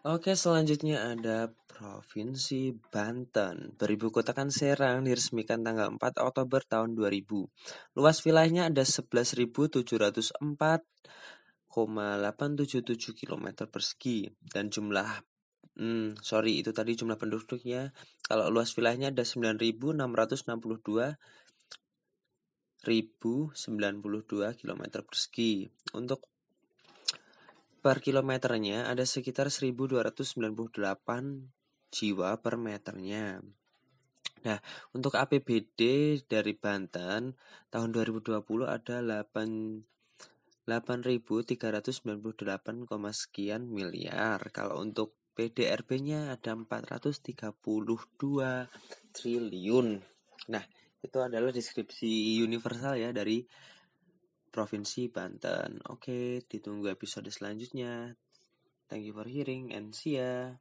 Oke, selanjutnya ada Provinsi Banten. Beribu kotakan Serang diresmikan tanggal 4 Oktober tahun 2000. Luas wilayahnya ada 11.704,877 km persegi dan jumlah hmm, sorry itu tadi jumlah penduduknya kalau luas wilayahnya ada 9.662 1092 km persegi. Untuk per kilometernya ada sekitar 1298 jiwa per meternya. Nah, untuk APBD dari Banten tahun 2020 ada 8 8.398, sekian miliar. Kalau untuk PDRB-nya ada 432 triliun. Nah, itu adalah deskripsi universal ya dari Provinsi Banten. Oke, ditunggu episode selanjutnya. Thank you for hearing and see ya.